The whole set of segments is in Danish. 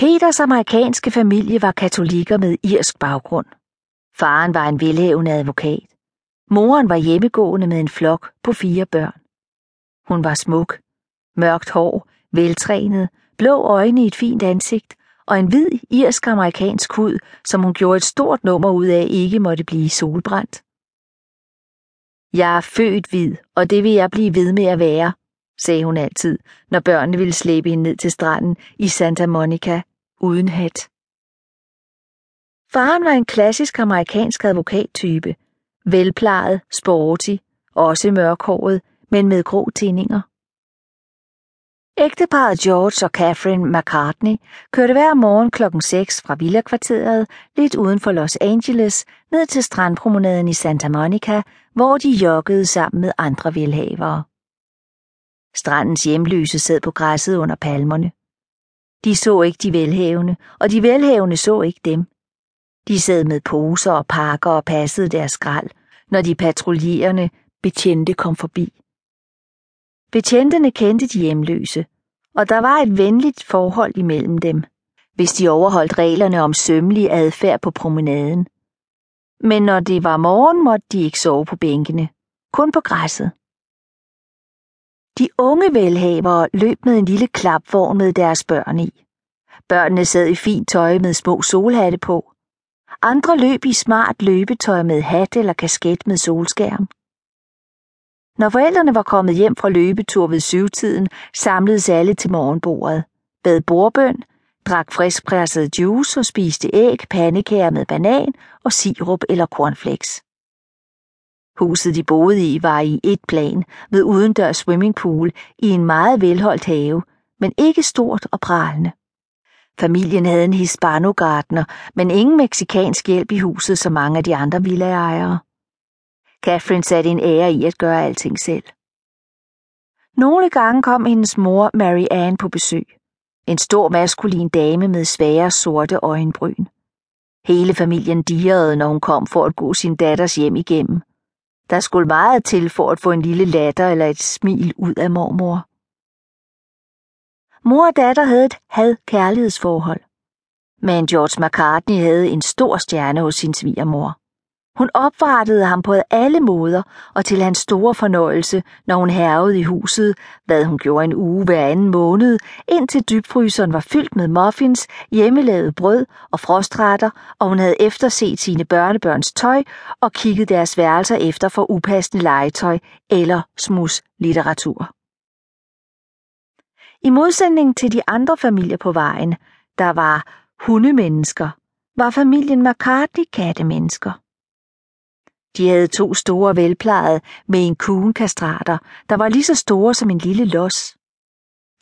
Peters amerikanske familie var katolikker med irsk baggrund. Faren var en velhævende advokat. Moren var hjemmegående med en flok på fire børn. Hun var smuk, mørkt hår, veltrænet, blå øjne i et fint ansigt og en hvid irsk-amerikansk hud, som hun gjorde et stort nummer ud af ikke måtte blive solbrændt. Jeg er født hvid, og det vil jeg blive ved med at være, sagde hun altid, når børnene ville slæbe hende ned til stranden i Santa Monica uden hat. Faren var en klassisk amerikansk advokattype, velplejet, sporty, også mørkhåret, men med grå tændinger. Ægteparet George og Catherine McCartney kørte hver morgen klokken 6 fra villakvarteret lidt uden for Los Angeles ned til strandpromenaden i Santa Monica, hvor de joggede sammen med andre velhavere. Strandens hjemløse sad på græsset under palmerne. De så ikke de velhavende, og de velhavende så ikke dem. De sad med poser og pakker og passede deres skrald, når de patruljerende betjente kom forbi. Betjentene kendte de hjemløse, og der var et venligt forhold imellem dem, hvis de overholdt reglerne om sømmelig adfærd på promenaden. Men når det var morgen, måtte de ikke sove på bænkene, kun på græsset. De unge velhavere løb med en lille klapvogn med deres børn i. Børnene sad i fint tøj med små solhatte på. Andre løb i smart løbetøj med hat eller kasket med solskærm. Når forældrene var kommet hjem fra løbetur ved syvtiden, samledes alle til morgenbordet, bad bordbøn, drak friskpresset juice og spiste æg, pandekager med banan og sirup eller cornflakes. Huset de boede i var i et plan med udendørs swimmingpool i en meget velholdt have, men ikke stort og pralende. Familien havde en hispanogartner, men ingen meksikansk hjælp i huset som mange af de andre villaejere. Catherine satte en ære i at gøre alting selv. Nogle gange kom hendes mor Mary Ann på besøg. En stor maskulin dame med svære sorte øjenbryn. Hele familien dirrede, når hun kom for at gå sin datters hjem igennem. Der skulle meget til for at få en lille latter eller et smil ud af mormor. Mor og datter havde et had-kærlighedsforhold. Men George McCartney havde en stor stjerne hos sin svigermor. Hun opvartede ham på alle måder, og til hans store fornøjelse, når hun hervede i huset, hvad hun gjorde en uge hver anden måned, indtil dybfryseren var fyldt med muffins, hjemmelavet brød og frostretter, og hun havde efterset sine børnebørns tøj og kigget deres værelser efter for upassende legetøj eller smus litteratur. I modsætning til de andre familier på vejen, der var hundemennesker, var familien McCartney kattemennesker. De havde to store velplejede med en kastrater, der var lige så store som en lille los.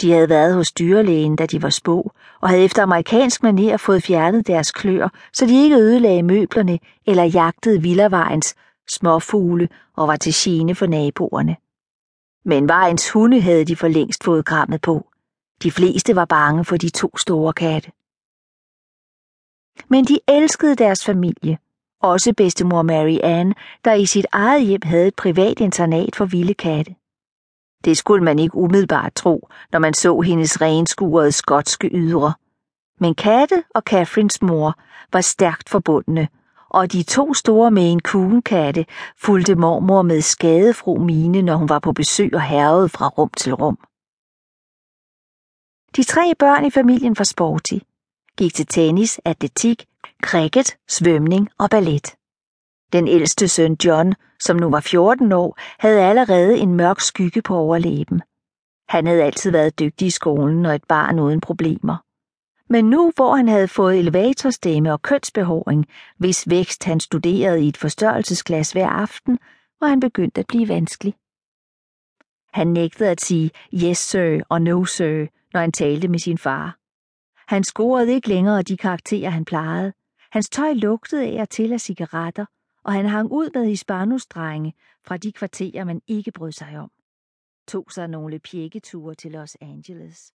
De havde været hos dyrlægen, da de var små, og havde efter amerikansk manér fået fjernet deres klør, så de ikke ødelagde møblerne eller jagtede villavejens småfugle og var til gene for naboerne. Men vejens hunde havde de for længst fået krammet på. De fleste var bange for de to store katte. Men de elskede deres familie, også bedstemor Mary Ann, der i sit eget hjem havde et privat internat for vilde katte. Det skulle man ikke umiddelbart tro, når man så hendes renskurede skotske ydre. Men katte og Catherines mor var stærkt forbundne, og de to store Maine Coon katte fulgte mormor med skadefro mine, når hun var på besøg og herrede fra rum til rum. De tre børn i familien var sporty, gik til tennis, atletik cricket, svømning og ballet. Den ældste søn John, som nu var 14 år, havde allerede en mørk skygge på overlæben. Han havde altid været dygtig i skolen og et barn uden problemer. Men nu, hvor han havde fået elevatorstemme og kønsbehåring, hvis vækst han studerede i et forstørrelsesglas hver aften, var han begyndt at blive vanskelig. Han nægtede at sige yes sir og no sir, når han talte med sin far. Han scorede ikke længere de karakterer, han plejede, Hans tøj lugtede af og til af cigaretter, og han hang ud med hispanusdrenge fra de kvarterer, man ikke brød sig om. Tog sig nogle pjekketure til Los Angeles.